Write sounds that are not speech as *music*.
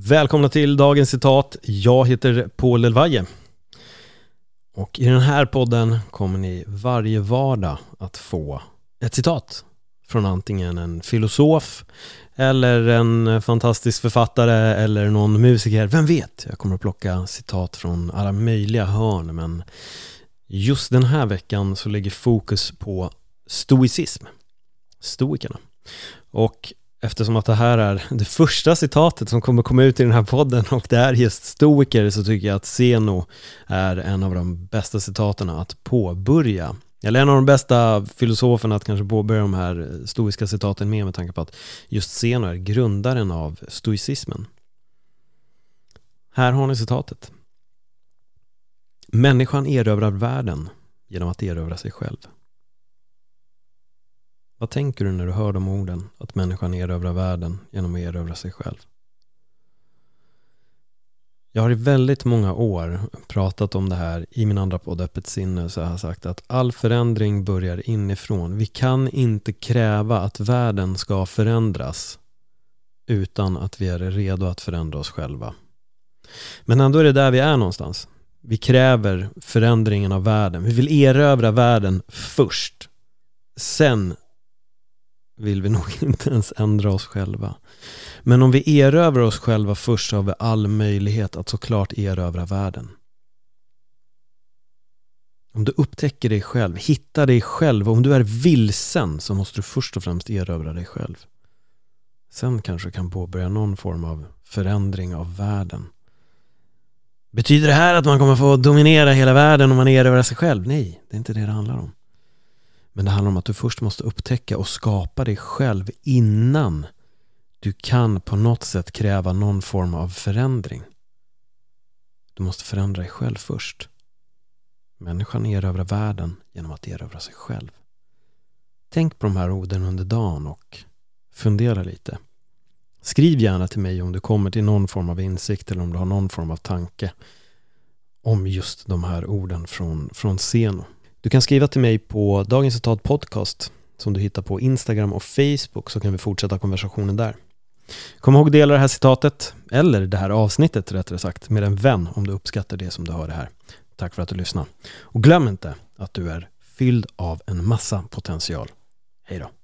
Välkomna till dagens citat. Jag heter Paul Elvaje. Och i den här podden kommer ni varje vardag att få ett citat från antingen en filosof eller en fantastisk författare eller någon musiker. Vem vet? Jag kommer att plocka citat från alla möjliga hörn men just den här veckan så ligger fokus på stoicism. Stoikerna. Och eftersom att det här är det första citatet som kommer komma ut i den här podden och det är just stoiker så tycker jag att Zeno är en av de bästa citaten att påbörja eller en av de bästa filosoferna att kanske påbörja de här stoiska citaten med med tanke på att just Zeno är grundaren av stoicismen. Här har ni citatet. Människan erövrar världen genom att erövra sig själv. Vad tänker du när du hör de orden? Att människan erövrar världen genom att erövra sig själv. Jag har i väldigt många år pratat om det här i min andra podd Öppet sinne så jag har sagt att all förändring börjar inifrån. Vi kan inte kräva att världen ska förändras utan att vi är redo att förändra oss själva. Men ändå är det där vi är någonstans. Vi kräver förändringen av världen. Vi vill erövra världen först. Sen vill vi nog *laughs* inte ens ändra oss själva. Men om vi erövrar oss själva först så har vi all möjlighet att såklart erövra världen. Om du upptäcker dig själv, hittar dig själv, och om du är vilsen så måste du först och främst erövra dig själv. Sen kanske du kan påbörja någon form av förändring av världen. Betyder det här att man kommer få dominera hela världen om man erövrar sig själv? Nej, det är inte det det handlar om. Men det handlar om att du först måste upptäcka och skapa dig själv innan du kan på något sätt kräva någon form av förändring. Du måste förändra dig själv först. Människan erövrar världen genom att erövra sig själv. Tänk på de här orden under dagen och fundera lite. Skriv gärna till mig om du kommer till någon form av insikt eller om du har någon form av tanke om just de här orden från, från Seno. Du kan skriva till mig på Dagens Citat Podcast som du hittar på Instagram och Facebook så kan vi fortsätta konversationen där. Kom ihåg att dela det här citatet, eller det här avsnittet rättare sagt, med en vän om du uppskattar det som du hör det här. Tack för att du lyssnade. Och glöm inte att du är fylld av en massa potential. Hej då!